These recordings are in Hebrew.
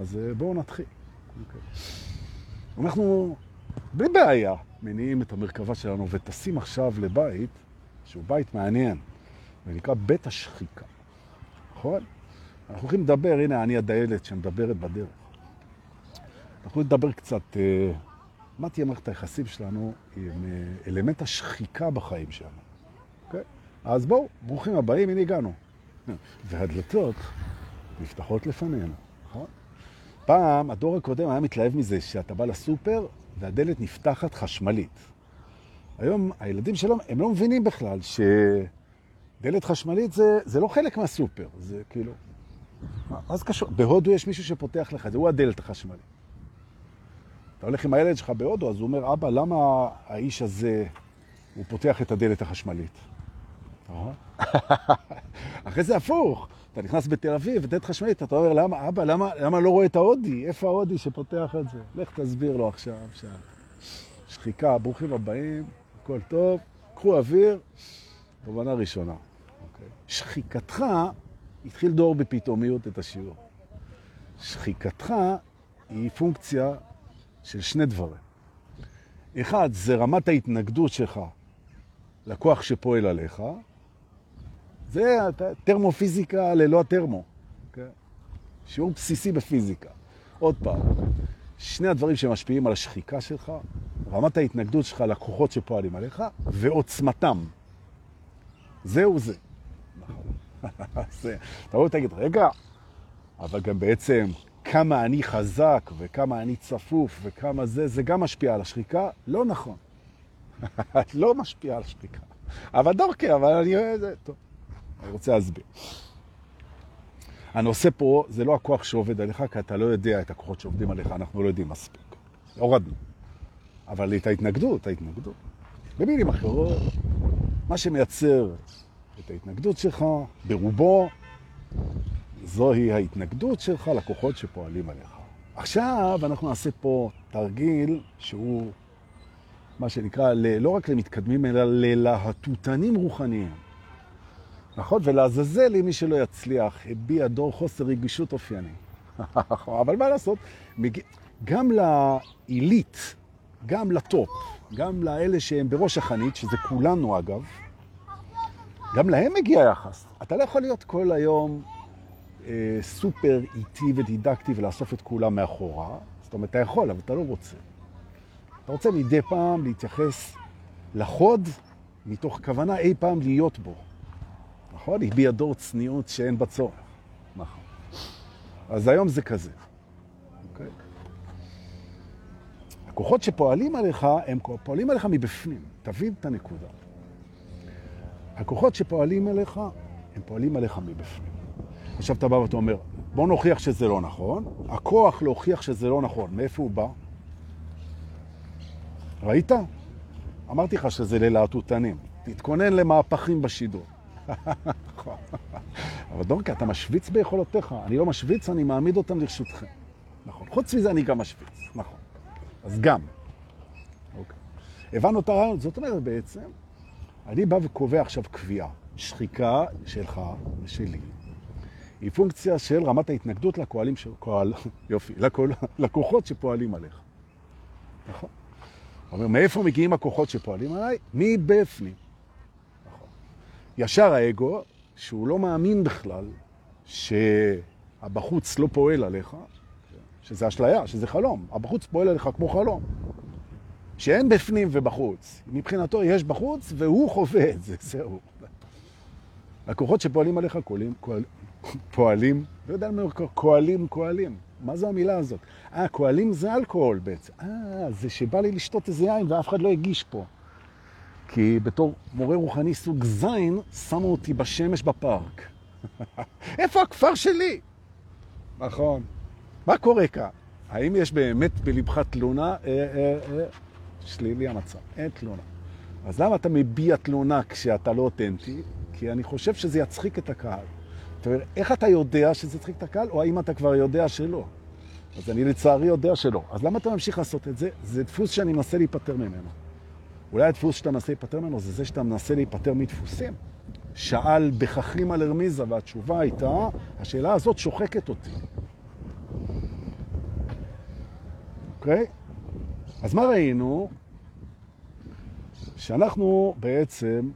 אז אה, בואו נתחיל. אוקיי. אנחנו בלי בעיה מניעים את המרכבה שלנו וטסים עכשיו לבית שהוא בית מעניין, ונקרא בית השחיקה. נכון? אנחנו הולכים לדבר, הנה אני הדיילת שמדברת בדרך. אנחנו נדבר קצת, אה, מה תהיה מערכת היחסים שלנו עם אה, אלמנט השחיקה בחיים שלנו. אוקיי? אז בואו, ברוכים הבאים, הנה הגענו. והדלתות נפתחות לפנינו? פעם, הדור הקודם היה מתלהב מזה שאתה בא לסופר והדלת נפתחת חשמלית. היום הילדים שלנו, הם לא מבינים בכלל שדלת חשמלית זה, זה לא חלק מהסופר, זה כאילו... מה זה קשור? בהודו יש מישהו שפותח לך, זה הוא הדלת החשמלית. אתה הולך עם הילד שלך בהודו, אז הוא אומר, אבא, למה האיש הזה, הוא פותח את הדלת החשמלית? אחרי זה הפוך. אתה נכנס בתל אביב, דלת חשמלית, אתה אומר, למה, אבא, למה, למה לא רואה את ההודי? איפה ההודי שפותח את זה? לך תסביר לו עכשיו, שם. שחיקה, ברוכים הבאים, הכל טוב, קחו אוויר, תובנה ראשונה. Okay. אוקיי. שחיקתך, התחיל דור בפתאומיות את השיעור. שחיקתך היא פונקציה של שני דברים. אחד, זה רמת ההתנגדות שלך לכוח שפועל עליך, זה טרמופיזיקה ללא הטרמו. Okay? אוקיי? שיעור בסיסי בפיזיקה. עוד פעם, שני הדברים שמשפיעים על השחיקה שלך, רמת ההתנגדות שלך לכוחות שפועלים עליך, ועוצמתם. זהו זה. אתה רואה, תגיד, רגע, אבל גם בעצם כמה אני חזק וכמה אני צפוף וכמה זה, זה גם משפיע על השחיקה? לא נכון. לא משפיע על השחיקה. אבל דורקי, אבל אני אוהב את זה. טוב. אני רוצה להסביר. הנושא פה זה לא הכוח שעובד עליך, כי אתה לא יודע את הכוחות שעובדים עליך, אנחנו לא יודעים מספיק. הורדנו. אבל את ההתנגדות, ההתנגדות. במילים אחרות, מה שמייצר את ההתנגדות שלך, ברובו, זוהי ההתנגדות שלך לכוחות שפועלים עליך. עכשיו אנחנו נעשה פה תרגיל שהוא מה שנקרא, לא רק למתקדמים, אלא ללהטוטנים רוחניים. נכון? ולעזאזל אם מי שלא יצליח, הביע דור חוסר רגישות אופייני. אבל מה לעשות? גם לעילית, גם לטופ, גם לאלה שהם בראש החנית, שזה כולנו אגב, גם להם מגיע יחס. אתה לא יכול להיות כל היום אה, סופר איטי ודידקטי ולאסוף את כולם מאחורה. זאת אומרת, אתה יכול, אבל אתה לא רוצה. אתה רוצה מדי פעם להתייחס לחוד מתוך כוונה אי פעם להיות בו. נכון? היא בידו צניעות שאין בה צורך. נכון. אז היום זה כזה. אוקיי? הכוחות שפועלים עליך, הם פועלים עליך מבפנים. תבין את הנקודה. הכוחות שפועלים עליך, הם פועלים עליך מבפנים. עכשיו אתה בא ואתה אומר, בוא נוכיח שזה לא נכון. הכוח להוכיח שזה לא נכון, מאיפה הוא בא? ראית? אמרתי לך שזה ללהטוטנים. תתכונן למהפכים בשידור. נכון. אבל דורקה, אתה משוויץ ביכולותיך. אני לא משוויץ, אני מעמיד אותם לרשותכם. נכון. חוץ מזה אני גם משוויץ. נכון. אז גם. אוקיי. הבנו את הרעיון. זאת אומרת, בעצם, אני בא וקובע עכשיו קביעה. שחיקה שלך ושלי. היא פונקציה של רמת ההתנגדות לקואלים של... קואל... יופי, לקול... לקוחות שפועלים עליך. נכון? אומר, מאיפה מגיעים הכוחות שפועלים עליי? מבפנים. ישר האגו, שהוא לא מאמין בכלל שהבחוץ לא פועל עליך, שזה אשליה, שזה חלום. הבחוץ פועל עליך כמו חלום. שאין בפנים ובחוץ. מבחינתו יש בחוץ והוא חווה את זה, זהו. הכוחות שפועלים עליך קולים, קואל, פועלים, לא יודע מה קואלים, קואלים. מה זו המילה הזאת? אה, קואלים זה אלכוהול בעצם. אה, זה שבא לי לשתות איזה יין ואף אחד לא הגיש פה. כי בתור מורה רוחני סוג זין, שמו אותי בשמש בפארק. איפה הכפר שלי? נכון. מה קורה כאן? האם יש באמת בלבך תלונה? אה, אה, אה, שלילי המצב, אין תלונה. אז למה אתה מביע תלונה כשאתה לא אותנטי? כי אני חושב שזה יצחיק את הקהל. אומרת, איך אתה יודע שזה יצחיק את הקהל, או האם אתה כבר יודע שלא? אז אני לצערי יודע שלא. אז למה אתה ממשיך לעשות את זה? זה דפוס שאני מנסה להיפטר ממנו. אולי הדפוס שאתה מנסה להיפטר ממנו זה זה שאתה מנסה להיפטר מדפוסים. שאל בככים על הרמיזה, והתשובה הייתה, השאלה הזאת שוחקת אותי. אוקיי? אז מה ראינו? שאנחנו בעצם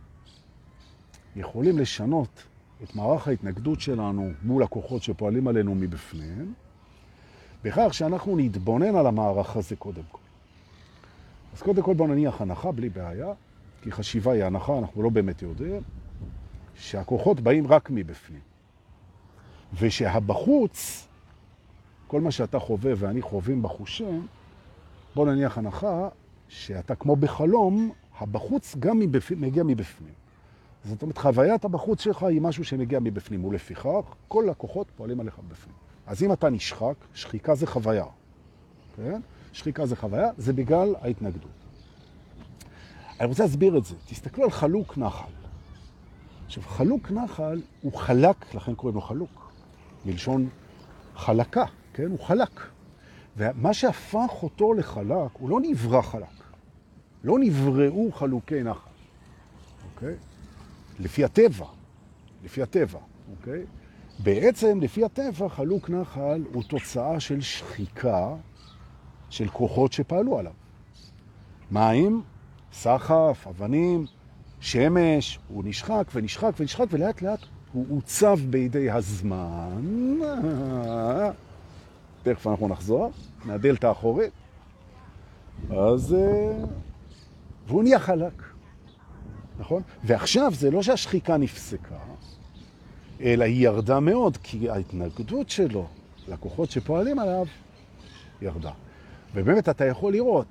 יכולים לשנות את מערך ההתנגדות שלנו מול הכוחות שפועלים עלינו מבפנים, בכך שאנחנו נתבונן על המערך הזה קודם כל. אז קודם כל בוא נניח הנחה בלי בעיה, כי חשיבה היא הנחה, אנחנו לא באמת יודעים, שהכוחות באים רק מבפנים. ושהבחוץ, כל מה שאתה חווה ואני חווים בחושים, בוא נניח הנחה שאתה כמו בחלום, הבחוץ גם מבפנים, מגיע מבפנים. זאת אומרת, חוויית הבחוץ שלך היא משהו שמגיע מבפנים, ולפיכך כל הכוחות פועלים עליך בפנים. אז אם אתה נשחק, שחיקה זה חוויה. כן? שחיקה זה חוויה, זה בגלל ההתנגדות. אני רוצה להסביר את זה. תסתכלו על חלוק נחל. עכשיו, חלוק נחל הוא חלק, לכן קוראים לו חלוק. מלשון חלקה, כן? הוא חלק. ומה שהפך אותו לחלק, הוא לא נברא חלק. לא נבראו חלוקי נחל, אוקיי? לפי הטבע, לפי הטבע, אוקיי? בעצם, לפי הטבע, חלוק נחל הוא תוצאה של שחיקה של כוחות שפעלו עליו. מים, סחף, אבנים, שמש, הוא נשחק ונשחק ונשחק, ולאט לאט הוא עוצב בידי הזמן. תכף אנחנו נחזור, מהדלת האחורית. אז... אה, והוא נהיה חלק, נכון? ועכשיו זה לא שהשחיקה נפסקה, אלא היא ירדה מאוד, כי ההתנגדות שלו לכוחות שפועלים עליו ירדה. ובאמת אתה יכול לראות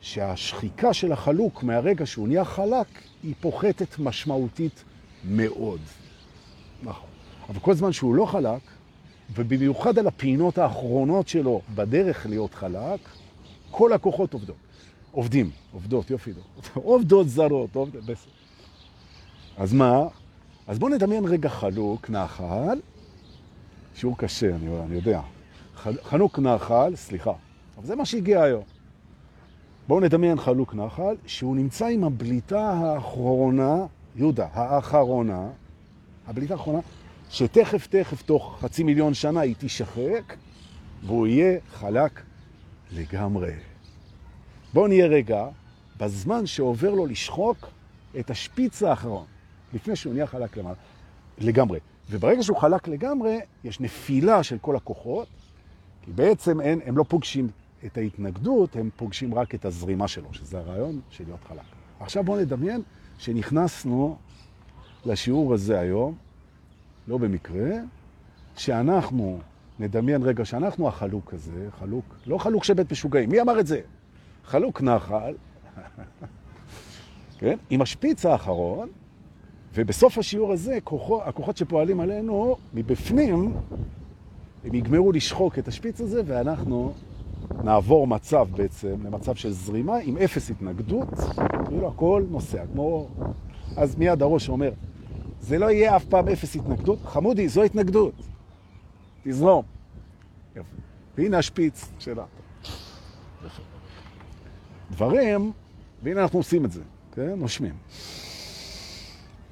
שהשחיקה של החלוק מהרגע שהוא נהיה חלק, היא פוחתת משמעותית מאוד. נכון. אבל כל זמן שהוא לא חלק, ובמיוחד על הפינות האחרונות שלו בדרך להיות חלק, כל הכוחות עובדות. עובדים, עובדות, יופי, עובדות זרות, עובדות, בסדר. אז מה? אז בואו נדמיין רגע חלוק, נחל, שיעור קשה, אני, אני יודע. חנוק נחל, סליחה, אבל זה מה שהגיע היום. בואו נדמיין חלוק נחל, שהוא נמצא עם הבליטה האחרונה, יהודה, האחרונה, הבליטה האחרונה, שתכף תכף תוך חצי מיליון שנה היא תשחק, והוא יהיה חלק לגמרי. בואו נהיה רגע בזמן שעובר לו לשחוק את השפיץ האחרון, לפני שהוא נהיה חלק לגמרי. וברגע שהוא חלק לגמרי, יש נפילה של כל הכוחות, כי בעצם אין, הם לא פוגשים את ההתנגדות, הם פוגשים רק את הזרימה שלו, שזה הרעיון של להיות חלק. עכשיו בואו נדמיין שנכנסנו לשיעור הזה היום, לא במקרה, שאנחנו נדמיין רגע שאנחנו החלוק הזה, חלוק, לא חלוק של בית משוגעים, מי אמר את זה? חלוק נחל, כן? עם השפיץ האחרון, ובסוף השיעור הזה, כוחו, הכוחות שפועלים עלינו, מבפנים, הם יגמרו לשחוק את השפיץ הזה, ואנחנו נעבור מצב בעצם, למצב של זרימה עם אפס התנגדות, כאילו הכל נוסע, כמו... אז מיד הראש אומר, זה לא יהיה אף פעם אפס התנגדות, חמודי, זו התנגדות, תזרום. יפה. והנה השפיץ שלה. דברים, והנה אנחנו עושים את זה, כן? נושמים.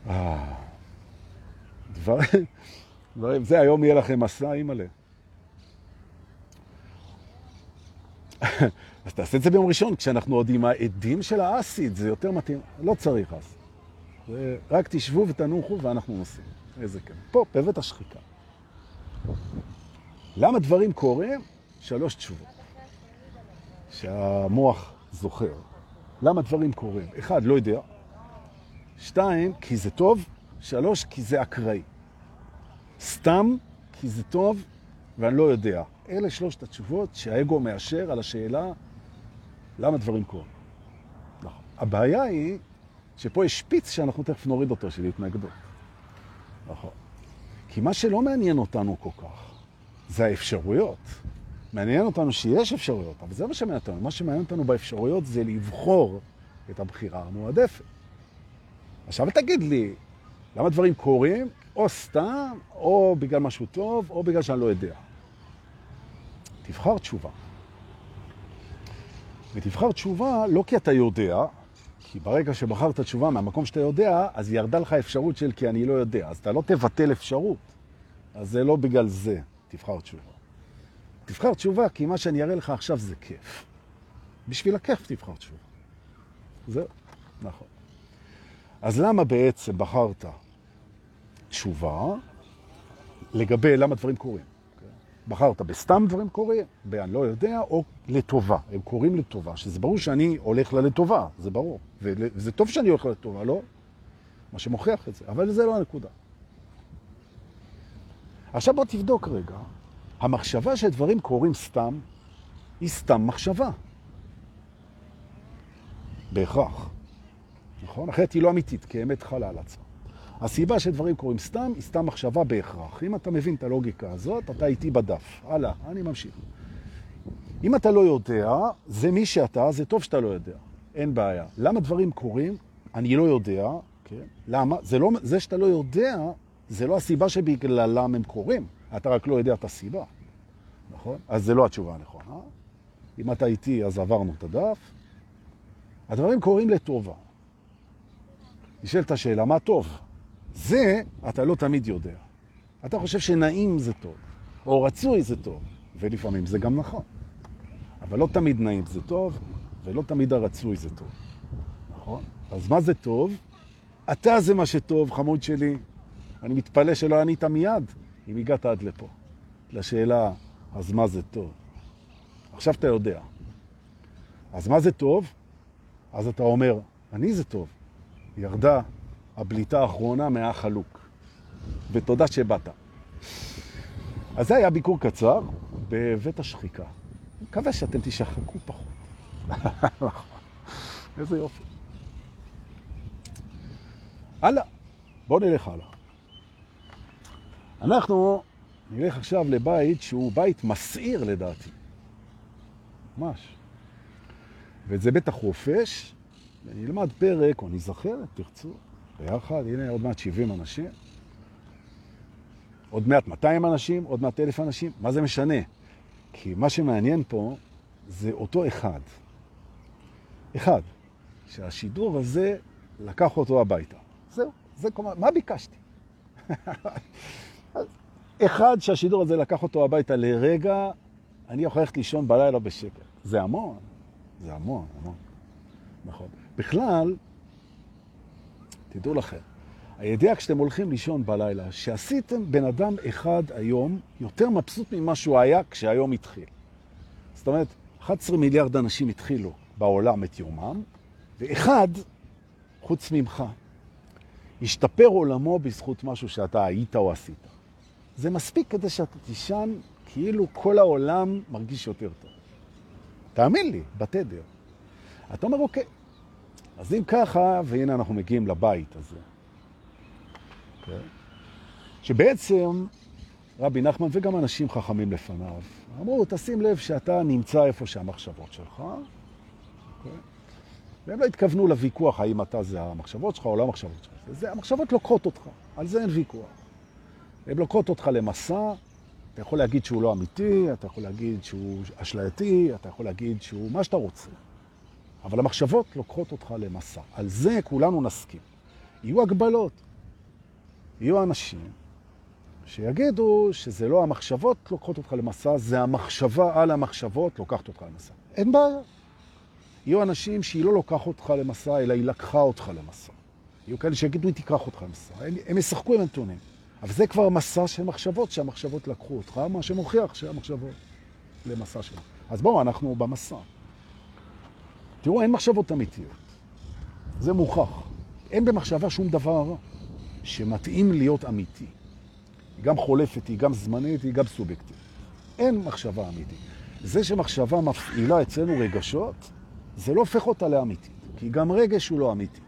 אה, דברים, דברים, זה היום יהיה לכם מסע, אימא'לה. אז תעשה את זה ביום ראשון, כשאנחנו עוד עם העדים של האסיד, זה יותר מתאים. לא צריך אז. רק תשבו ותנוחו ואנחנו נוסעים. איזה כן. פה, בבית השחיקה. למה דברים קורים? שלוש תשובות. שהמוח זוכר. למה דברים קורים? אחד, לא יודע. שתיים, כי זה טוב. שלוש, כי זה אקראי. סתם, כי זה טוב, ואני לא יודע. אלה שלושת התשובות שהאגו מאשר על השאלה למה דברים קורים. נכון. הבעיה היא שפה יש שפיץ שאנחנו תכף נוריד אותו, של התנגדות. נכון. כי מה שלא מעניין אותנו כל כך, זה האפשרויות. מעניין אותנו שיש אפשרויות, אבל זה מה שמעניין אותנו. מה שמעניין אותנו באפשרויות זה לבחור את הבחירה המועדפת. עכשיו תגיד לי, למה דברים קורים? או סתם, או בגלל משהו טוב, או בגלל שאני לא יודע. תבחר תשובה. ותבחר תשובה לא כי אתה יודע, כי ברגע שבחרת תשובה מהמקום שאתה יודע, אז ירדה לך אפשרות של כי אני לא יודע. אז אתה לא תבטל אפשרות. אז זה לא בגלל זה תבחר תשובה. תבחר תשובה, כי מה שאני אראה לך עכשיו זה כיף. בשביל הכיף תבחר תשובה. זהו, נכון. אז למה בעצם בחרת תשובה לגבי למה דברים קורים? בחרת בסתם דברים קורים, באני לא יודע, או לטובה. הם קוראים לטובה, שזה ברור שאני הולך לה לטובה, זה ברור. וזה טוב שאני הולך לטובה, לא? מה שמוכיח את זה, אבל זה לא הנקודה. עכשיו בוא תבדוק רגע, המחשבה שדברים קורים סתם, היא סתם מחשבה. בהכרח. נכון? אחרת היא לא אמיתית, כי אמת חלה על עצמה. הסיבה שדברים קורים סתם, היא סתם מחשבה בהכרח. אם אתה מבין את הלוגיקה הזאת, אתה איתי בדף. הלאה, אני ממשיך. אם אתה לא יודע, זה מי שאתה, זה טוב שאתה לא יודע. אין בעיה. למה דברים קורים? אני לא יודע. כן? למה? זה, לא, זה שאתה לא יודע, זה לא הסיבה שבגללם הם קורים. אתה רק לא יודע את הסיבה. נכון? אז זה לא התשובה הנכונה. אם אתה איתי, אז עברנו את הדף. הדברים קורים לטובה. נשאלת השאלה, מה טוב? זה אתה לא תמיד יודע. אתה חושב שנעים זה טוב, או רצוי זה טוב, ולפעמים זה גם נכון. אבל לא תמיד נעים זה טוב, ולא תמיד הרצוי זה טוב. נכון? אז מה זה טוב? אתה זה מה שטוב, חמוד שלי. אני מתפלא שלא ענית מיד, אם הגעת עד לפה. לשאלה, אז מה זה טוב? עכשיו אתה יודע. אז מה זה טוב? אז אתה אומר, אני זה טוב. ירדה הבליטה האחרונה מהחלוק. ותודה שבאת. אז זה היה ביקור קצר בבית השחיקה. מקווה שאתם תשחקו פחות. איזה יופי. הלאה, בואו נלך הלאה. אנחנו נלך עכשיו לבית שהוא בית מסעיר לדעתי. ממש. וזה בית החופש, ונלמד פרק, או נזכר, תרצו, ביחד, הנה עוד מעט 70 אנשים, עוד מעט 200 אנשים, עוד מעט 1,000 אנשים, מה זה משנה? כי מה שמעניין פה זה אותו אחד. אחד, שהשידור הזה לקח אותו הביתה. זהו, זה כל מה ביקשתי? אחד שהשידור הזה לקח אותו הביתה לרגע, אני יכול ללכת לישון בלילה בשקט. זה המון, זה המון, המון. נכון. בכלל, תדעו לכם, הידיעה כשאתם הולכים לישון בלילה, שעשיתם בן אדם אחד היום יותר מבסוט ממה שהוא היה כשהיום התחיל. זאת אומרת, 11 מיליארד אנשים התחילו בעולם את יומם, ואחד, חוץ ממך, השתפר עולמו בזכות משהו שאתה היית או עשית. זה מספיק כדי שאתה תישן כאילו כל העולם מרגיש יותר טוב. תאמין לי, בתדר. אתה אומר, אוקיי, אז אם ככה, והנה אנחנו מגיעים לבית הזה. Okay. שבעצם רבי נחמן וגם אנשים חכמים לפניו אמרו, תשים לב שאתה נמצא איפה שהמחשבות שלך. Okay. כן? והם לא התכוונו לוויכוח האם אתה זה המחשבות שלך או לא המחשבות שלך. זה, המחשבות לוקחות אותך, על זה אין ויכוח. הן לוקחות אותך למסע, אתה יכול להגיד שהוא לא אמיתי, אתה יכול להגיד שהוא אשלייתי, אתה יכול להגיד שהוא מה שאתה רוצה. אבל המחשבות לוקחות אותך למסע. על זה כולנו נסכים. יהיו הגבלות. יהיו אנשים שיגידו שזה לא המחשבות לוקחות אותך למסע, זה המחשבה על המחשבות לוקחת אותך למסע. אין בעיה. יהיו אנשים שהיא לא לוקח אותך למסע, אלא היא לקחה אותך למסע. יהיו כאלה שיגידו, היא תיקח אותך למסע. הם, הם ישחקו עם הנתונים. אבל זה כבר מסע של מחשבות, שהמחשבות לקחו אותך, מה שמוכיח שהמחשבות למסע שלך. אז בואו, אנחנו במסע. תראו, אין מחשבות אמיתיות. זה מוכח. אין במחשבה שום דבר שמתאים להיות אמיתי. היא גם חולפת, היא גם זמנית, היא גם סובייקטיבית. אין מחשבה אמיתית. זה שמחשבה מפעילה אצלנו רגשות, זה לא הופך אותה לאמיתית. כי גם רגש הוא לא אמיתי.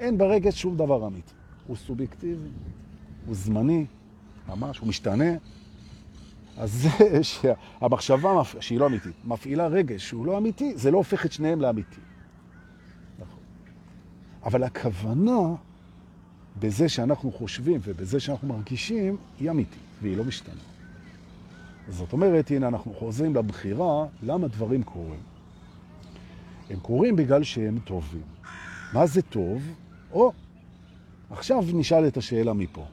אין ברגש שום דבר אמיתי. הוא סובייקטיבי, הוא זמני, ממש, הוא משתנה. אז זה שהמחשבה שהיא לא אמיתית, מפעילה רגש שהוא לא אמיתי, זה לא הופך את שניהם לאמיתי. נכון. אבל הכוונה בזה שאנחנו חושבים ובזה שאנחנו מרגישים, היא אמיתית, והיא לא משתנה. זאת אומרת, הנה אנחנו חוזרים לבחירה, למה דברים קורים. הם קורים בגלל שהם טובים. מה זה טוב? או, עכשיו נשאל את השאלה מפה.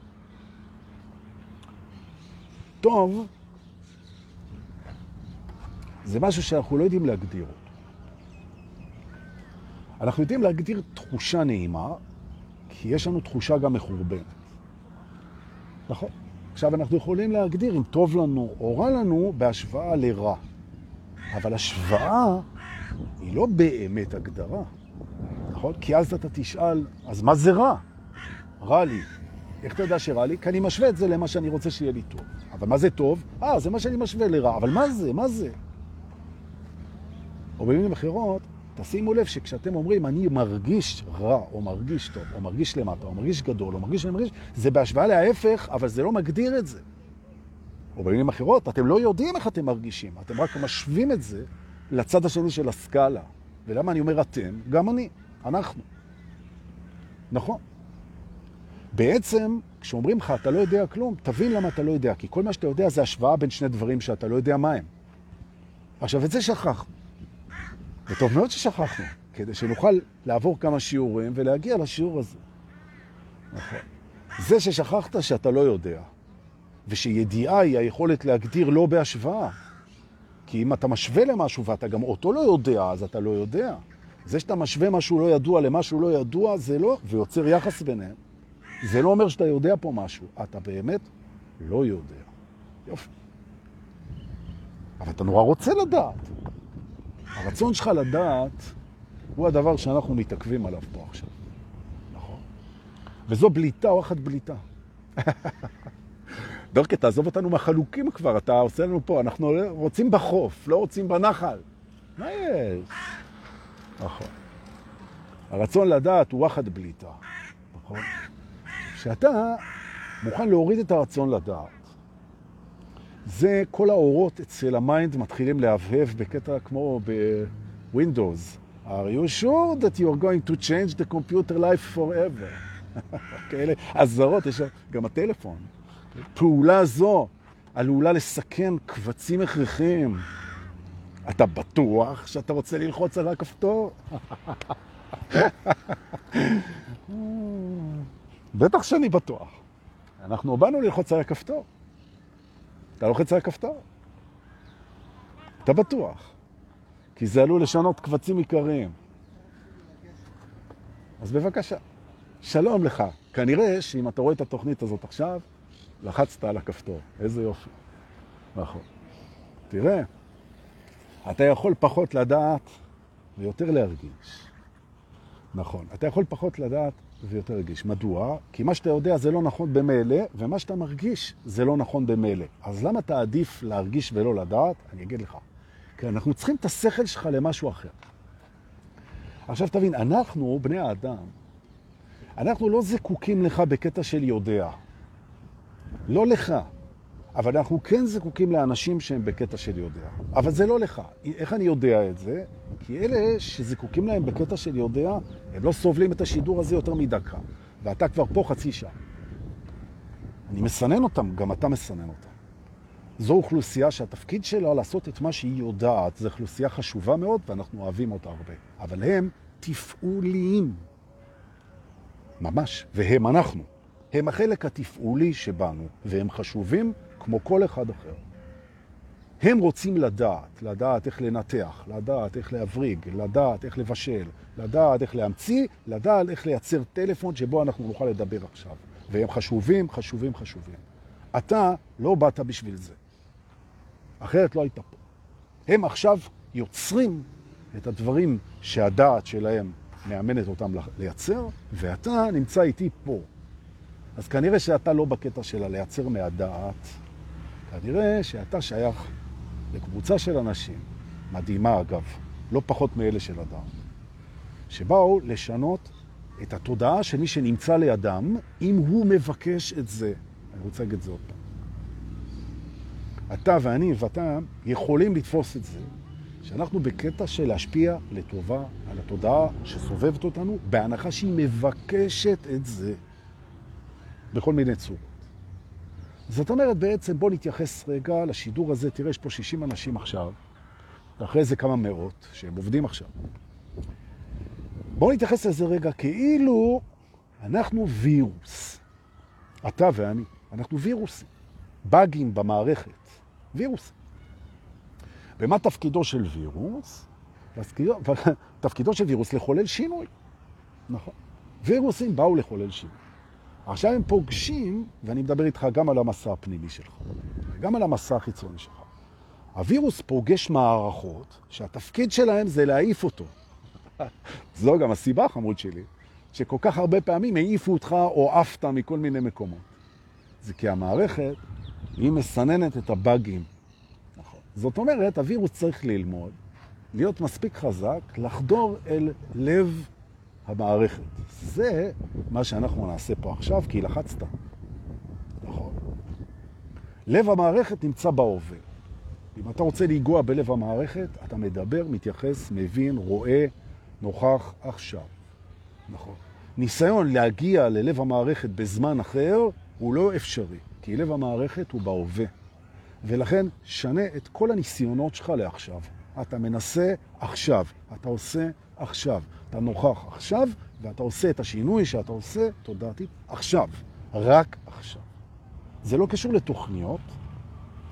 טוב זה משהו שאנחנו לא יודעים להגדיר אותו. אנחנו יודעים להגדיר תחושה נעימה, כי יש לנו תחושה גם מחורבנת. נכון? עכשיו אנחנו יכולים להגדיר אם טוב לנו או רע לנו בהשוואה לרע. אבל השוואה היא לא באמת הגדרה, נכון? כי אז אתה תשאל, אז מה זה רע? רע לי. איך אתה יודע שרע לי? כי אני משווה את זה למה שאני רוצה שיהיה לי טוב. אבל מה זה טוב? אה, זה מה שאני משווה לרע. אבל מה זה? מה זה? או במילים אחרות, תשימו לב שכשאתם אומרים אני מרגיש רע, או מרגיש טוב, או מרגיש למטה, או מרגיש גדול, או מרגיש ומרגיש, זה בהשוואה להפך, אבל זה לא מגדיר את זה. או במילים אחרות, אתם לא יודעים איך אתם מרגישים, אתם רק משווים את זה לצד השני של הסקאלה. ולמה אני אומר אתם? גם אני, אנחנו. נכון. בעצם, כשאומרים לך אתה לא יודע כלום, תבין למה אתה לא יודע, כי כל מה שאתה יודע זה השוואה בין שני דברים שאתה לא יודע מה הם. עכשיו, את זה שכחנו. וטוב מאוד ששכחנו, כדי שנוכל לעבור כמה שיעורים ולהגיע לשיעור הזה. נכון. זה ששכחת שאתה לא יודע, ושידיעה היא היכולת להגדיר לא בהשוואה. כי אם אתה משווה למשהו ואתה גם אותו לא יודע, אז אתה לא יודע. זה שאתה משווה משהו לא ידוע למשהו לא ידוע, זה לא, ויוצר יחס ביניהם. זה לא אומר שאתה יודע פה משהו. אתה באמת לא יודע. יופי. אבל אתה נורא רוצה לדעת. הרצון שלך לדעת הוא הדבר שאנחנו מתעכבים עליו פה עכשיו. נכון. וזו בליטה או אחת בליטה. דורקה, תעזוב אותנו מהחלוקים כבר, אתה עושה לנו פה, אנחנו רוצים בחוף, לא רוצים בנחל. מה יש? נכון. הרצון לדעת הוא וואחד בליטה, נכון? כשאתה מוכן להוריד את הרצון לדעת, זה כל האורות אצל ה mind מתחילים להבהב בקטע כמו בווינדוס. are you sure that you are going to change the computer life forever? כאלה אזהרות, יש גם הטלפון. פעולה זו עלולה לסכן קבצים הכרחיים. אתה בטוח שאתה רוצה ללחוץ על הכפתור? בטח שאני בטוח. אנחנו באנו ללחוץ על הכפתור. אתה לוחץ על הכפתור. אתה בטוח. כי זה עלול לשנות קבצים עיקריים. אז בבקשה, שלום לך. כנראה שאם אתה רואה את התוכנית הזאת עכשיו, לחצת על הכפתור. איזה יופי. נכון. תראה, אתה יכול פחות לדעת ויותר להרגיש. נכון. אתה יכול פחות לדעת ויותר להרגיש. מדוע? כי מה שאתה יודע זה לא נכון במילא, ומה שאתה מרגיש זה לא נכון במילא. אז למה אתה עדיף להרגיש ולא לדעת? אני אגיד לך. כי אנחנו צריכים את השכל שלך למשהו אחר. עכשיו תבין, אנחנו, בני האדם, אנחנו לא זקוקים לך בקטע של יודע. לא לך. אבל אנחנו כן זקוקים לאנשים שהם בקטע של יודע. אבל זה לא לך. איך אני יודע את זה? כי אלה שזקוקים להם בקטע של יודע, הם לא סובלים את השידור הזה יותר מדקה. ואתה כבר פה חצי שעה. אני מסנן אותם, גם אתה מסנן אותם. זו אוכלוסייה שהתפקיד שלה לעשות את מה שהיא יודעת. זו אוכלוסייה חשובה מאוד ואנחנו אוהבים אותה הרבה. אבל הם תפעוליים. ממש. והם אנחנו. הם החלק התפעולי שבנו, והם חשובים כמו כל אחד אחר. הם רוצים לדעת, לדעת איך לנתח, לדעת איך להבריג, לדעת איך לבשל, לדעת איך להמציא, לדעת איך לייצר טלפון שבו אנחנו נוכל לדבר עכשיו. והם חשובים, חשובים, חשובים. אתה לא באת בשביל זה. אחרת לא היית פה. הם עכשיו יוצרים את הדברים שהדעת שלהם מאמנת אותם לייצר, ואתה נמצא איתי פה. אז כנראה שאתה לא בקטע שלה לייצר מהדעת, כנראה שאתה שייך לקבוצה של אנשים, מדהימה אגב, לא פחות מאלה של אדם, שבאו לשנות את התודעה של מי שנמצא לידם, אם הוא מבקש את זה. אני רוצה להגיד את זה עוד פעם. אתה ואני ואתה יכולים לתפוס את זה, שאנחנו בקטע של להשפיע לטובה על התודעה שסובבת אותנו, בהנחה שהיא מבקשת את זה. בכל מיני צורות. זאת אומרת, בעצם בוא נתייחס רגע לשידור הזה. תראה, יש פה 60 אנשים עכשיו, ואחרי זה כמה מאות שהם עובדים עכשיו. בוא נתייחס לזה רגע כאילו אנחנו וירוס. אתה ואני, אנחנו וירוסים. באגים במערכת, וירוסים. ומה תפקידו של וירוס? תפקידו של וירוס לחולל שינוי. נכון. וירוסים באו לחולל שינוי. עכשיו הם פוגשים, ואני מדבר איתך גם על המסע הפנימי שלך, גם על המסע החיצוני שלך. הווירוס פוגש מערכות שהתפקיד שלהם זה להעיף אותו. זו גם הסיבה, חמוד שלי, שכל כך הרבה פעמים העיפו אותך או עפת מכל מיני מקומות. זה כי המערכת, היא מסננת את הבאגים. נכון. זאת אומרת, הווירוס צריך ללמוד, להיות מספיק חזק, לחדור אל לב המערכת. זה מה שאנחנו נעשה פה עכשיו, כי לחצת. נכון. לב המערכת נמצא בהווה. אם אתה רוצה להיגוע בלב המערכת, אתה מדבר, מתייחס, מבין, רואה, נוכח עכשיו. נכון. ניסיון להגיע ללב המערכת בזמן אחר הוא לא אפשרי, כי לב המערכת הוא בהווה. ולכן שנה את כל הניסיונות שלך לעכשיו. אתה מנסה עכשיו, אתה עושה עכשיו, אתה נוכח עכשיו, ואתה עושה את השינוי שאתה עושה, תודעתית, עכשיו, רק עכשיו. זה לא קשור לתוכניות,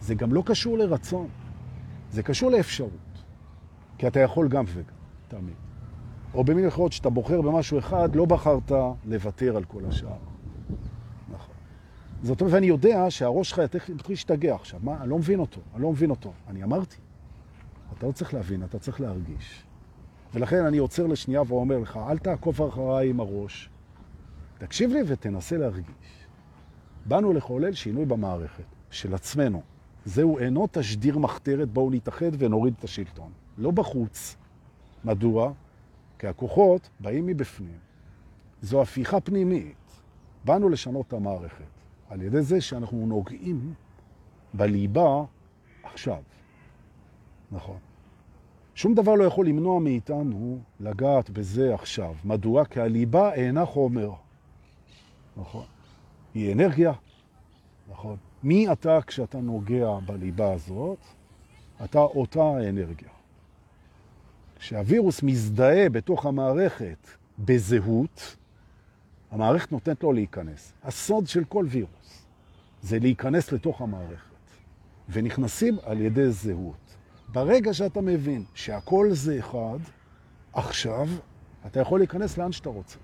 זה גם לא קשור לרצון, זה קשור לאפשרות. כי אתה יכול גם וגם, תמיד. או במילים אחרות, שאתה בוחר במשהו אחד, לא בחרת לוותר על כל השאר. נכון. זאת אומרת, ואני יודע שהראש שלך יתחיל להשתגע עכשיו. מה? אני לא מבין אותו, אני לא מבין אותו. אני אמרתי, אתה לא צריך להבין, אתה צריך להרגיש. ולכן אני עוצר לשנייה ואומר לך, אל תעקוף אחריי עם הראש. תקשיב לי ותנסה להרגיש. באנו לחולל שינוי במערכת של עצמנו. זהו אינו תשדיר מחתרת, בואו נתאחד ונוריד את השלטון. לא בחוץ. מדוע? כי הכוחות באים מבפנים. זו הפיכה פנימית. באנו לשנות את המערכת על ידי זה שאנחנו נוגעים בליבה עכשיו. נכון. שום דבר לא יכול למנוע מאיתנו לגעת בזה עכשיו. מדוע? כי הליבה אינה חומר. נכון. היא אנרגיה. נכון. מי אתה כשאתה נוגע בליבה הזאת? אתה אותה האנרגיה. כשהווירוס מזדהה בתוך המערכת בזהות, המערכת נותנת לו להיכנס. הסוד של כל וירוס זה להיכנס לתוך המערכת, ונכנסים על ידי זהות. ברגע שאתה מבין שהכל זה אחד, עכשיו אתה יכול להיכנס לאן שאתה רוצה.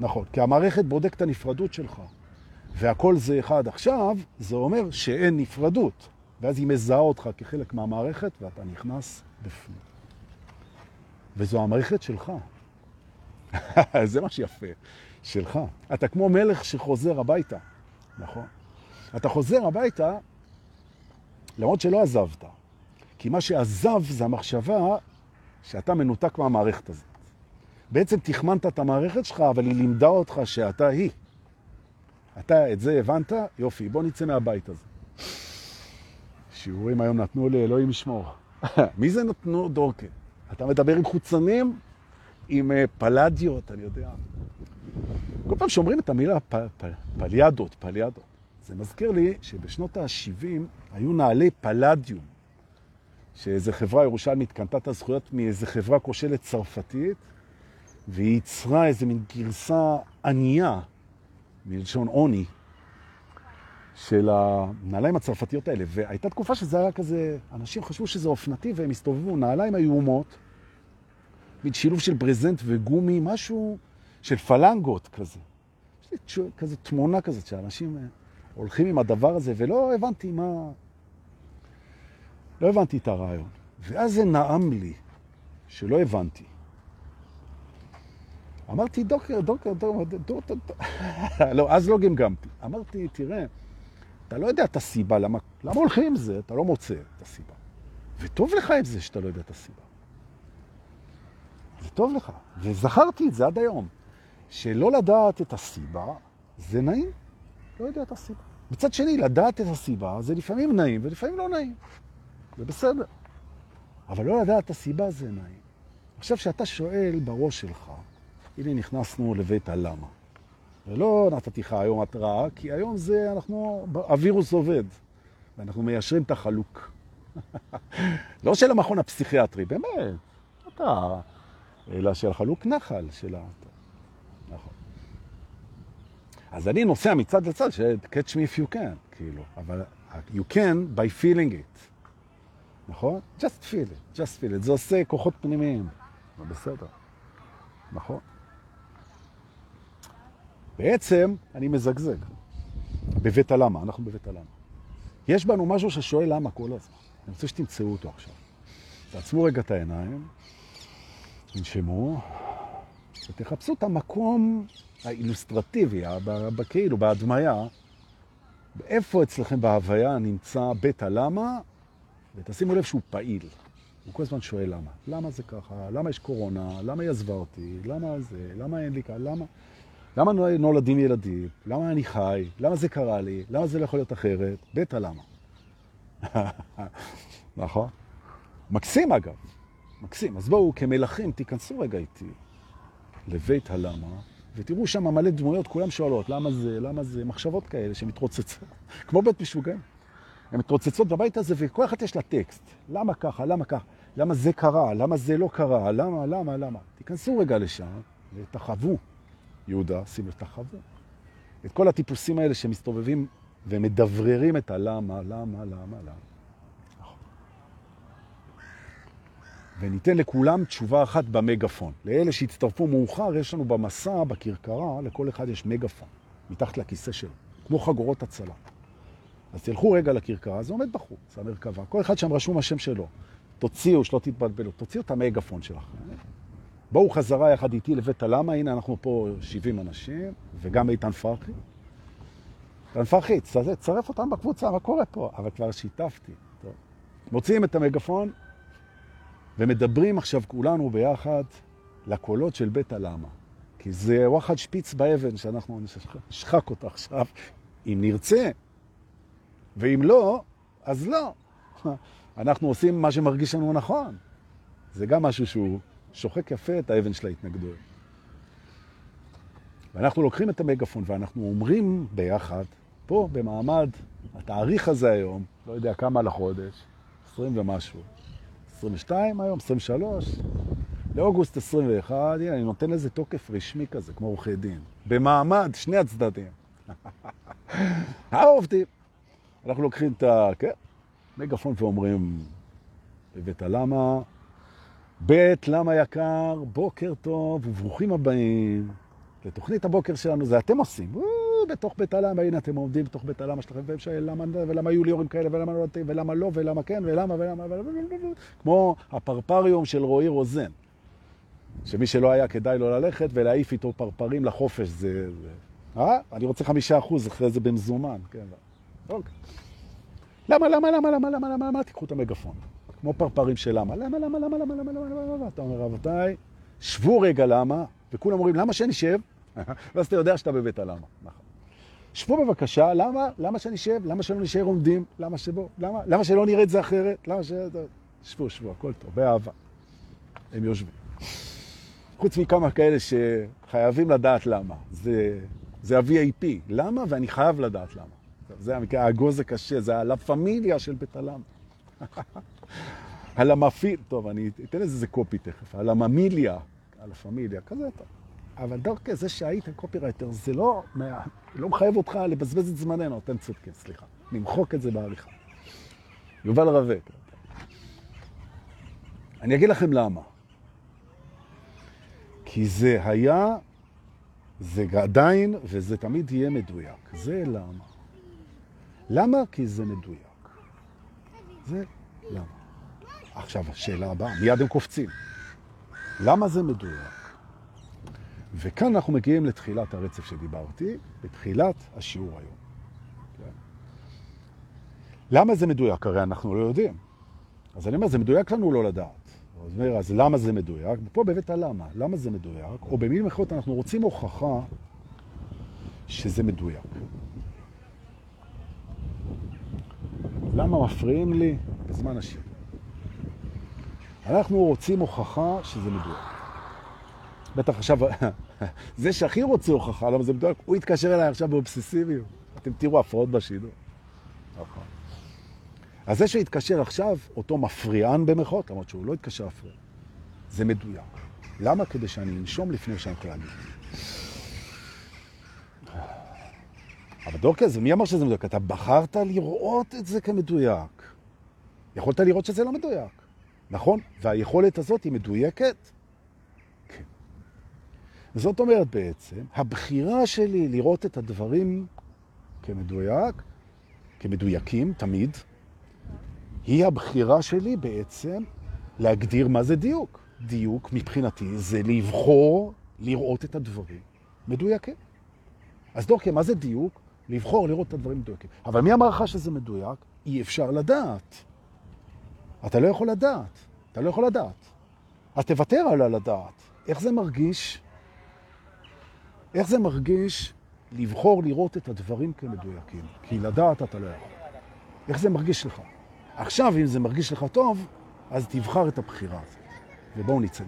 נכון, כי המערכת בודק את הנפרדות שלך, והכל זה אחד עכשיו, זה אומר שאין נפרדות, ואז היא מזהה אותך כחלק מהמערכת ואתה נכנס בפנים. וזו המערכת שלך. זה מה שיפה, שלך. אתה כמו מלך שחוזר הביתה, נכון? אתה חוזר הביתה למרות שלא עזבת, כי מה שעזב זה המחשבה שאתה מנותק מהמערכת הזאת. בעצם תכמנת את המערכת שלך, אבל היא לימדה אותך שאתה היא. אתה את זה הבנת? יופי, בוא נצא מהבית הזה. שיעורים היום נתנו לאלוהים לשמור. מי זה נתנו דורקה? אתה מדבר עם חוצנים, עם אה, פלדיות, אני יודע. כל פעם שאומרים את המילה פ, פ, פליאדות, פליאדות, זה מזכיר לי שבשנות ה-70 היו נעלי פלדיום. שאיזו חברה ירושלמית קנתה את הזכויות מאיזו חברה כושלת צרפתית, והיא ייצרה איזו מין גרסה ענייה, מלשון עוני, של הנעליים הצרפתיות האלה. והייתה תקופה שזה היה כזה, אנשים חשבו שזה אופנתי והם הסתובבו, נעליים איומות, מין שילוב של ברזנט וגומי, משהו של פלנגות כזה. יש לי כזה תמונה כזאת שאנשים אה, הולכים עם הדבר הזה, ולא הבנתי מה... לא הבנתי את הרעיון. ואז זה נעם לי, שלא הבנתי. אמרתי, דוקר, דוקר, דוקר, דוקר, דוקר. לא, אז לא גמגמתי. אמרתי, תראה, אתה לא יודע את הסיבה, למה, למה הולכים עם זה? אתה לא מוצא את הסיבה. וטוב לך עם זה שאתה לא יודע את הסיבה. זה טוב לך. וזכרתי את זה עד היום. שלא לדעת את הסיבה זה נעים. לא יודע את הסיבה. מצד שני, לדעת את הסיבה זה לפעמים נעים ולפעמים לא נעים. זה בסדר. אבל לא לדעת את הסיבה זה נעים. עכשיו שאתה שואל בראש שלך, הנה נכנסנו לבית הלמה. ולא נתתי לך היום התראה, כי היום זה, אנחנו, הווירוס עובד, ואנחנו מיישרים את החלוק. לא של המכון הפסיכיאטרי, באמת, אתה, אלא של חלוק נחל של ה... נכון. אז אני נוסע מצד לצד של catch me if you can, כאילו, אבל you can by feeling it. נכון? just feel it, just feel it. זה עושה כוחות פנימיים. בסדר. נכון. בעצם אני מזגזג. בבית הלמה, אנחנו בבית הלמה. יש בנו משהו ששואל למה כל הזמן. אני רוצה שתמצאו אותו עכשיו. תעצמו רגע את העיניים, תנשמו, ותחפשו את המקום האילוסטרטיבי, כאילו, בהדמיה, איפה אצלכם בהוויה נמצא בית הלמה, ותשימו לב שהוא פעיל. הוא כל הזמן שואל למה. למה זה ככה? למה יש קורונה? למה היא עזבה אותי? למה זה? למה אין לי כאן? למה? למה נולדים ילדים? למה אני חי? למה זה קרה לי? למה זה לא יכול להיות אחרת? בית הלמה. נכון? מקסים אגב, מקסים. אז בואו כמלכים תיכנסו רגע איתי לבית הלמה, ותראו שם מלא דמויות, כולם שואלות למה זה, למה זה, מחשבות כאלה שמתרוצצות, כמו בית משוגעים. הן מתרוצצות בבית הזה וכל אחת יש לה טקסט. למה ככה, למה ככה, למה זה קרה, למה זה לא קרה, למה, למה, למה. תיכנסו רגע לשם ותחוו, יהודה, שימו תחוו. את כל הטיפוסים האלה שמסתובבים ומדבררים את הלמה, למה, למה, למה. וניתן לכולם תשובה אחת במגפון. לאלה שהצטרפו מאוחר, יש לנו במסע, בכרכרה, לכל אחד יש מגפון, מתחת לכיסא שלו, כמו חגורות הצלה. אז תלכו רגע לכרכרה, זה עומד בחוץ, המרכבה. כל אחד שם רשום השם שלו. תוציאו, שלא תתבלבלו, תוציאו את המגפון שלכם. בואו חזרה יחד איתי לבית הלמה, הנה אנחנו פה 70 אנשים, וגם איתן פרחי. איתן פרחי, צרף אותם בקבוצה, מה קורה פה? אבל כבר שיתפתי. מוציאים את המגפון, ומדברים עכשיו כולנו ביחד לקולות של בית הלמה. כי זה וואחד שפיץ באבן שאנחנו נשחק אותה עכשיו, אם נרצה. ואם לא, אז לא. אנחנו עושים מה שמרגיש לנו נכון. זה גם משהו שהוא שוחק יפה את האבן של ההתנגדות. ואנחנו לוקחים את המגפון ואנחנו אומרים ביחד, פה במעמד התאריך הזה היום, לא יודע כמה לחודש, 20 ומשהו, 22 היום, 23, לאוגוסט 21, הנה, אני נותן לזה תוקף רשמי כזה, כמו עורכי דין. במעמד, שני הצדדים. העובדים. אנחנו לוקחים את המגפון כן, ואומרים בבית הלמה, בית למה יקר, בוקר טוב וברוכים הבאים לתוכנית הבוקר שלנו, זה אתם עושים. בתוך בית הלמה, הנה אתם עומדים בתוך בית הלמה שלכם, ולמה, ולמה היו ליאורים כאלה, ולמה לא, ולמה לא, ולמה כן, ולמה, ולמה, כמו הפרפריום של רועי רוזן, שמי שלא היה כדאי לו ללכת ולהעיף איתו פרפרים לחופש, זה... אה? אני רוצה חמישה אחוז אחרי זה במזומן, כן. אוקיי. למה, למה, למה, למה, למה, למה, למה, תיקחו את המגפון. כמו פרפרים של למה, למה, למה, למה, למה, למה, למה, למה, אתה אומר, רבותיי, שבו רגע למה, וכולם אומרים, למה שנשב? ואז אתה יודע שאתה בבית הלמה. נכון. שבו בבקשה, למה? למה שנשב? למה שלא נשאר עומדים? למה שבו? למה? למה שלא נראה את זה אחרת? למה ש... שבו, שבו, הכל טוב, באהבה. הם יושבים. חוץ מכמה כאלה שחייבים לדעת למה. זה, זה ה-VIP. למה? ואני חייב לדעת למה. זה המקרה, האגוז הקשה, זה הלה פמיליה של בית הלם. הלה מפיל, טוב, אני אתן לזה copy תכף, הלה ממיליה, הלה פמיליה, כזה טוב. אבל דווקא זה שהיית קופירייטר, זה לא, לא מחייב אותך לבזבז את זמננו, אתם צודקים, סליחה. נמחוק את זה בעריכה. יובל רווה. אני אגיד לכם למה. כי זה היה, זה עדיין, וזה תמיד יהיה מדויק. זה למה. למה? כי זה מדויק. זה למה. עכשיו, השאלה הבאה, מיד הם קופצים. למה זה מדויק? וכאן אנחנו מגיעים לתחילת הרצף שדיברתי, בתחילת השיעור היום. כן? למה זה מדויק? הרי אנחנו לא יודעים. אז אני אומר, זה מדויק לנו לא לדעת. אז, אומר, אז למה זה מדויק? פה בבית הלמה, למה זה מדויק? או במילים אחרות, אנחנו רוצים הוכחה שזה מדויק. למה מפריעים לי בזמן השיר? אנחנו רוצים הוכחה שזה מדויק. בטח עכשיו, זה שהכי רוצה הוכחה, למה זה מדויק, הוא יתקשר אליי עכשיו באובססיביות. אתם תראו הפרעות בשידור. נכון. אז זה שהתקשר עכשיו, אותו מפריען במחאות, למרות שהוא לא התקשר הפריע, זה מדויק. למה? כדי שאני אנשום לפני שאני יכול אבל דורקס, מי אמר שזה מדויק? אתה בחרת לראות את זה כמדויק. יכולת לראות שזה לא מדויק, נכון? והיכולת הזאת היא מדויקת? כן. זאת אומרת בעצם, הבחירה שלי לראות את הדברים כמדויק, כמדויקים, תמיד, היא הבחירה שלי בעצם להגדיר מה זה דיוק. דיוק מבחינתי זה לבחור לראות את הדברים מדויקים. אז דורקי, מה זה דיוק? לבחור לראות את הדברים מדויקים. אבל מי אמר לך שזה מדויק? אי אפשר לדעת. אתה לא יכול לדעת. אתה לא יכול לדעת. אז תוותר על הלדעת. איך זה מרגיש? איך זה מרגיש לבחור לראות את הדברים כמדויקים? כי לדעת אתה לא יכול. איך זה מרגיש לך? עכשיו, אם זה מרגיש לך טוב, אז תבחר את הבחירה הזאת. ובואו נצא.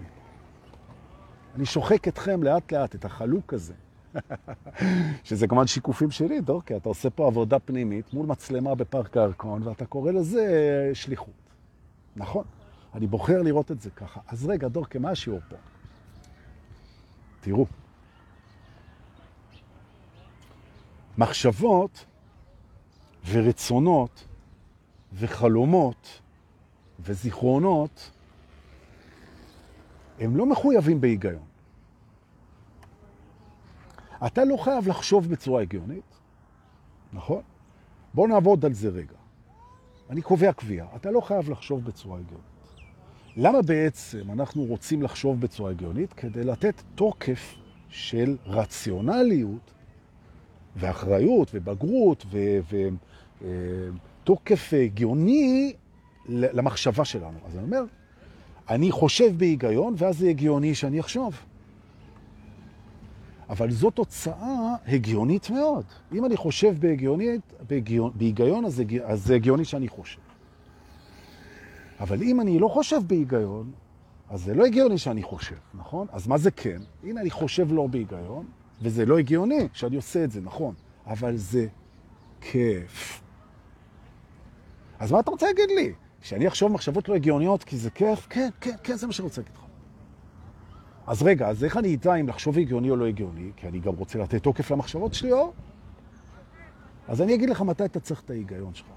אני שוחק אתכם לאט לאט, את החלוק הזה. שזה כמובן שיקופים שלי, דורקי, אתה עושה פה עבודה פנימית מול מצלמה בפארק הירקון, ואתה קורא לזה שליחות. נכון, אני בוחר לראות את זה ככה. אז רגע, דורקי, מה השיעור פה? תראו. מחשבות ורצונות וחלומות וזיכרונות הם לא מחויבים בהיגיון. אתה לא חייב לחשוב בצורה הגיונית, נכון? בוא נעבוד על זה רגע. אני קובע קביעה, אתה לא חייב לחשוב בצורה הגיונית. למה בעצם אנחנו רוצים לחשוב בצורה הגיונית? כדי לתת תוקף של רציונליות ואחריות ובגרות ותוקף אה, הגיוני למחשבה שלנו. אז אני אומר, אני חושב בהיגיון, ואז זה הגיוני שאני אחשוב. אבל זו תוצאה הגיונית מאוד. אם אני חושב בהגיונית, בהגיון, בהיגיון, אז, אז זה הגיוני שאני חושב. אבל אם אני לא חושב בהיגיון, אז זה לא הגיוני שאני חושב, נכון? אז מה זה כן? הנה, אני חושב לא בהיגיון, וזה לא הגיוני שאני עושה את זה, נכון? אבל זה כיף. אז מה אתה רוצה להגיד לי? שאני אחשוב מחשבות לא הגיוניות כי זה כיף? כן, כן, כן, זה מה שאני רוצה להגיד לך. אז רגע, אז איך אני אדע אם לחשוב הגיוני או לא הגיוני? כי אני גם רוצה לתת תוקף למחשבות שלי, או? אז אני אגיד לך מתי אתה צריך את ההיגיון שלך.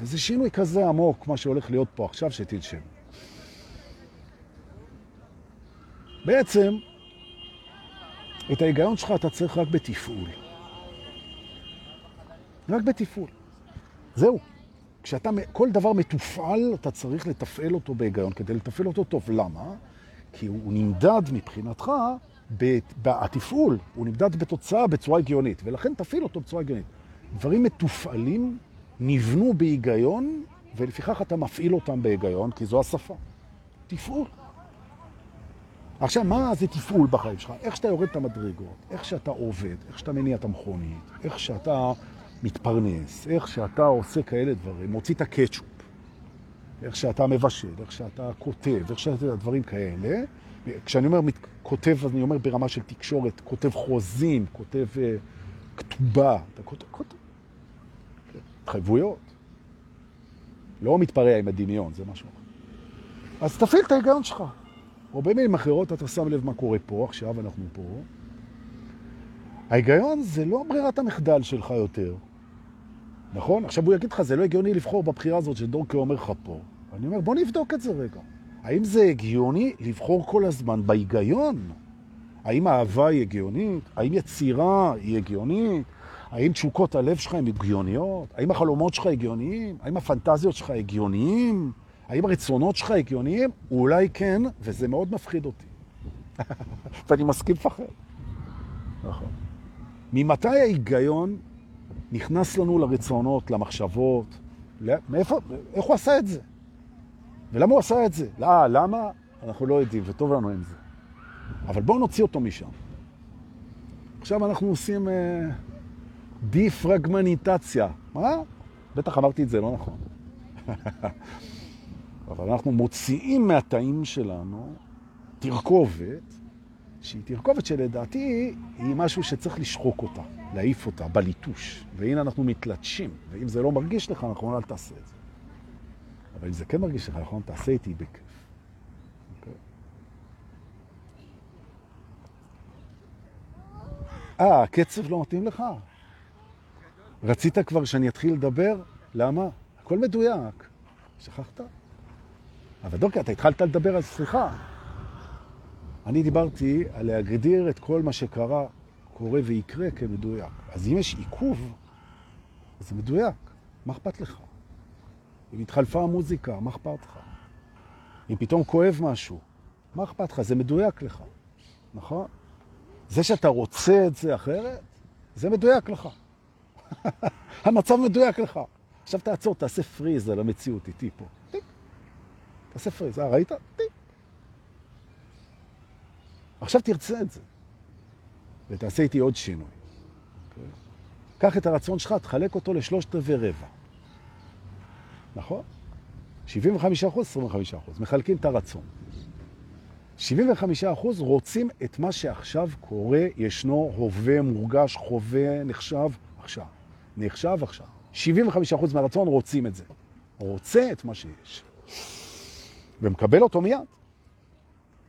וזה שינוי כזה עמוק, מה שהולך להיות פה עכשיו, שתנשם. בעצם, את ההיגיון שלך אתה צריך רק בתפעול. רק בתפעול. זהו. כשאתה, כל דבר מתופעל, אתה צריך לתפעל אותו בהיגיון. כדי לתפעל אותו טוב, למה? כי הוא נמדד מבחינתך בתפעול, הוא נמדד בתוצאה בצורה הגיונית, ולכן תפעיל אותו בצורה הגיונית. דברים מתופעלים נבנו בהיגיון, ולפיכך אתה מפעיל אותם בהיגיון, כי זו השפה. תפעול. עכשיו, מה זה תפעול בחיים שלך? איך שאתה יורד את המדרגות, איך שאתה עובד, איך שאתה מניע את המכונית, איך שאתה מתפרנס, איך שאתה עושה כאלה דברים, מוציא את הקטשופ, איך שאתה מבשל, איך שאתה כותב, איך שאתה דברים כאלה. כשאני אומר כותב, אז אני אומר ברמה של תקשורת, כותב חוזים, כותב uh, כתובה, אתה כותב, כותב. התחייבויות. לא מתפרע עם הדמיון, זה משהו. אז תפעיל את ההיגיון שלך. או במילים אחרות, אתה שם לב מה קורה פה, עכשיו אנחנו פה. ההיגיון זה לא ברירת המחדל שלך יותר. נכון? עכשיו הוא יגיד לך, זה לא הגיוני לבחור בבחירה הזאת שדורקי אומר לך פה. אני אומר, בוא נבדוק את זה רגע. האם זה הגיוני לבחור כל הזמן בהיגיון? האם האהבה היא הגיונית? האם יצירה היא הגיונית? האם תשוקות הלב שלך הן הגיוניות? האם החלומות שלך הגיוניים? האם הפנטזיות שלך הגיוניים? האם הרצונות שלך הגיוניים? אולי כן, וזה מאוד מפחיד אותי. ואני מסכים לפחד. נכון. ממתי ההיגיון נכנס לנו לרצונות, למחשבות? מאיפה, איך הוא עשה את זה? ולמה הוא עשה את זה? לא, למה? אנחנו לא יודעים, וטוב לנו עם זה. אבל בואו נוציא אותו משם. עכשיו אנחנו עושים אה, דיפרגמניטציה. מה? בטח אמרתי את זה לא נכון. אבל אנחנו מוציאים מהתאים שלנו תרכובת, שהיא תרכובת שלדעתי היא משהו שצריך לשחוק אותה, להעיף אותה בליטוש. והנה אנחנו מתלטשים, ואם זה לא מרגיש לך, נכון, אל תעשה את זה. אבל אם זה כן מרגיש לך, נכון, תעשה איתי בכיף. אוקיי? אה, הקצב לא מתאים לך? רצית כבר שאני אתחיל לדבר? למה? הכל מדויק. שכחת? אבל דוקא, אתה התחלת לדבר על סליחה. אני דיברתי על להגדיר את כל מה שקרה, קורה ויקרה כמדויק. אז אם יש עיכוב, זה מדויק. מה אכפת לך? אם התחלפה המוזיקה, מה אכפת לך? אם פתאום כואב משהו, מה אכפת לך? זה מדויק לך, נכון? זה שאתה רוצה את זה אחרת, זה מדויק לך. המצב מדויק לך. עכשיו תעצור, תעשה פריז על המציאות איתי פה. תעשה פריז, אה, ראית? עכשיו תרצה את זה, ותעשה איתי עוד שינוי. Okay. קח את הרצון שלך, תחלק אותו לשלושת רבעי רבע. נכון? 75 אחוז, 25 אחוז. מחלקים את הרצון. 75 אחוז רוצים את מה שעכשיו קורה, ישנו, הווה, מורגש, חווה, נחשב, עכשיו. נחשב עכשיו. 75 אחוז מהרצון רוצים את זה. רוצה את מה שיש. ומקבל אותו מיד.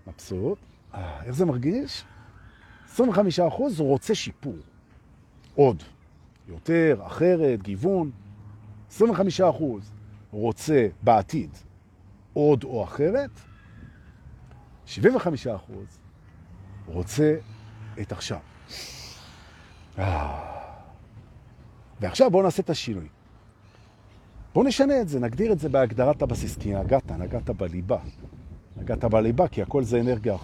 מבסוט. אה, איך זה מרגיש? 25 אחוז רוצה שיפור. עוד. יותר, אחרת, גיוון. 25 אחוז רוצה בעתיד עוד או אחרת, 75 אחוז רוצה את עכשיו. אה. ועכשיו בואו נעשה את השינוי. בואו נשנה את זה, נגדיר את זה בהגדרת הבסיס, כי נגעת, נגעת בליבה. נגעת בליבה, כי הכל זה אנרגיה.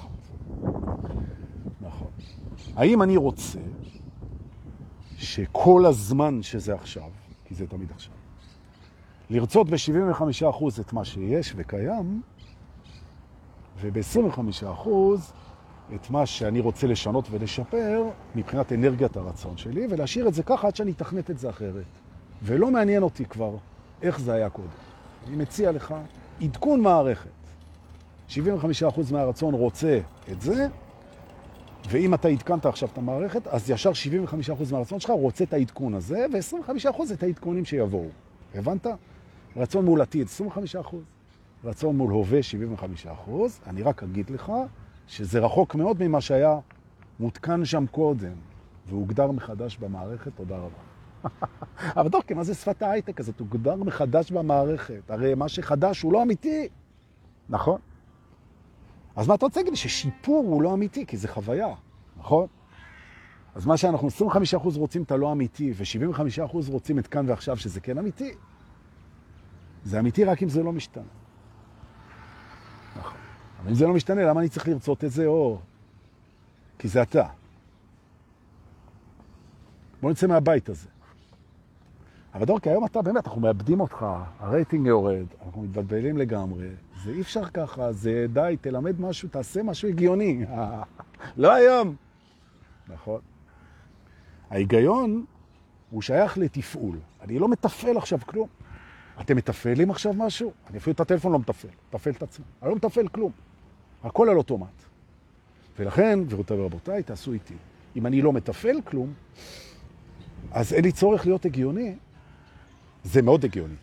האם אני רוצה שכל הזמן שזה עכשיו, כי זה תמיד עכשיו, לרצות ב-75% את מה שיש וקיים, וב-25% את מה שאני רוצה לשנות ולשפר מבחינת אנרגיית הרצון שלי, ולהשאיר את זה ככה עד שאני אתכנת את זה אחרת. ולא מעניין אותי כבר איך זה היה קודם. אני מציע לך עדכון מערכת. 75% מהרצון רוצה את זה, ואם אתה עדכנת עכשיו את המערכת, אז ישר 75% מהרצון שלך רוצה את העדכון הזה, ו-25% את העדכונים שיבואו. הבנת? רצון מול עתיד 25%, רצון מול הווה 75%. אני רק אגיד לך שזה רחוק מאוד ממה שהיה מותקן שם קודם, והוגדר מחדש במערכת, תודה רבה. אבל דוקא, מה זה שפת ההייטק הזאת? הוגדר מחדש במערכת. הרי מה שחדש הוא לא אמיתי. נכון? אז מה אתה רוצה להגיד? ששיפור הוא לא אמיתי, כי זה חוויה, נכון? אז מה שאנחנו 25% רוצים את הלא אמיתי, ו-75% רוצים את כאן ועכשיו, שזה כן אמיתי. זה אמיתי רק אם זה לא משתנה. נכון. אבל אם זה לא משתנה, למה אני צריך לרצות את זה? או... כי זה אתה. בוא נצא מהבית הזה. אבל דורקי, היום אתה באמת, אנחנו מאבדים אותך, הרייטינג יורד, אנחנו מתבלבלים לגמרי, זה אי אפשר ככה, זה די, תלמד משהו, תעשה משהו הגיוני. לא היום. נכון. ההיגיון הוא שייך לתפעול. אני לא מתפעל עכשיו כלום. אתם מתפעלים עכשיו משהו? אני אפילו את הטלפון לא מתפעל, מתפעל את עצמי. אני לא מתפעל כלום. הכל על אוטומט. ולכן, גבירותיי ורבותיי, תעשו איתי. אם אני לא מתפעל כלום, אז אין לי צורך להיות הגיוני. זה מאוד הגיוני.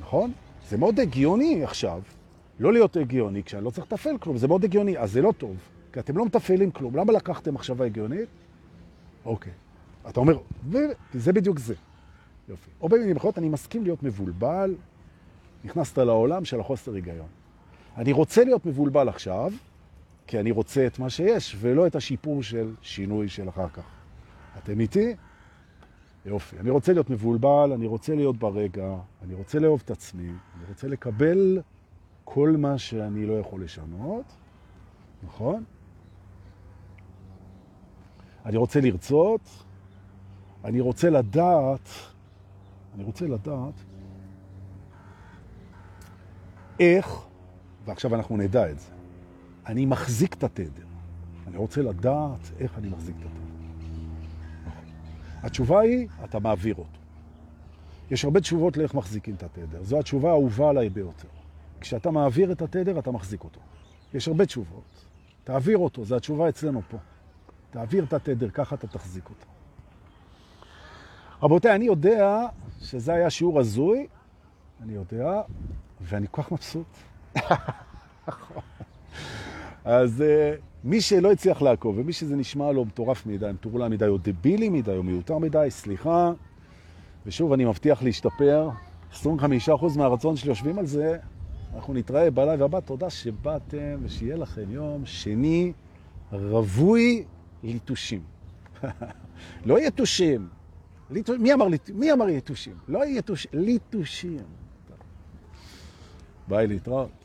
נכון? זה מאוד הגיוני עכשיו, לא להיות הגיוני כשאני לא צריך לתפעל כלום, זה מאוד הגיוני, אז זה לא טוב, כי אתם לא מתפעלים כלום. למה לקחתם מחשבה הגיונית? אוקיי. אתה אומר, וזה בדיוק זה. יופי. או במילים אחרות, אני מסכים להיות מבולבל, נכנסת לעולם של החוסר היגיון. אני רוצה להיות מבולבל עכשיו, כי אני רוצה את מה שיש, ולא את השיפור של שינוי של אחר כך. אתם איתי? יופי. אני רוצה להיות מבולבל, אני רוצה להיות ברגע, אני רוצה לאהוב את עצמי, אני רוצה לקבל כל מה שאני לא יכול לשנות, נכון? אני רוצה לרצות, אני רוצה לדעת אני רוצה לדעת איך, ועכשיו אנחנו נדע את זה, אני מחזיק את התדר. אני רוצה לדעת איך אני מחזיק את התדר. התשובה היא, אתה מעביר אותו. יש הרבה תשובות לאיך מחזיקים את התדר. זו התשובה האהובה עליי ביותר. כשאתה מעביר את התדר, אתה מחזיק אותו. יש הרבה תשובות. תעביר אותו, זו התשובה אצלנו פה. תעביר את התדר, ככה אתה תחזיק אותו. רבותיי, אני יודע שזה היה שיעור הזוי, אני יודע, ואני כל כך מבסוט. אז uh, מי שלא הצליח לעקוב, ומי שזה נשמע לו מטורף מדי, מטורלה מדי, או דבילי מדי, או מיותר מדי, סליחה. ושוב, אני מבטיח להשתפר. 25% מהרצון שלי יושבים על זה, אנחנו נתראה ב live הבא. תודה שבאתם, ושיהיה לכם יום שני רווי ליטושים. לא יתושים. מי אמר. מי אמר יתושים? לא יתושים, ליטושים. ביי להתראות.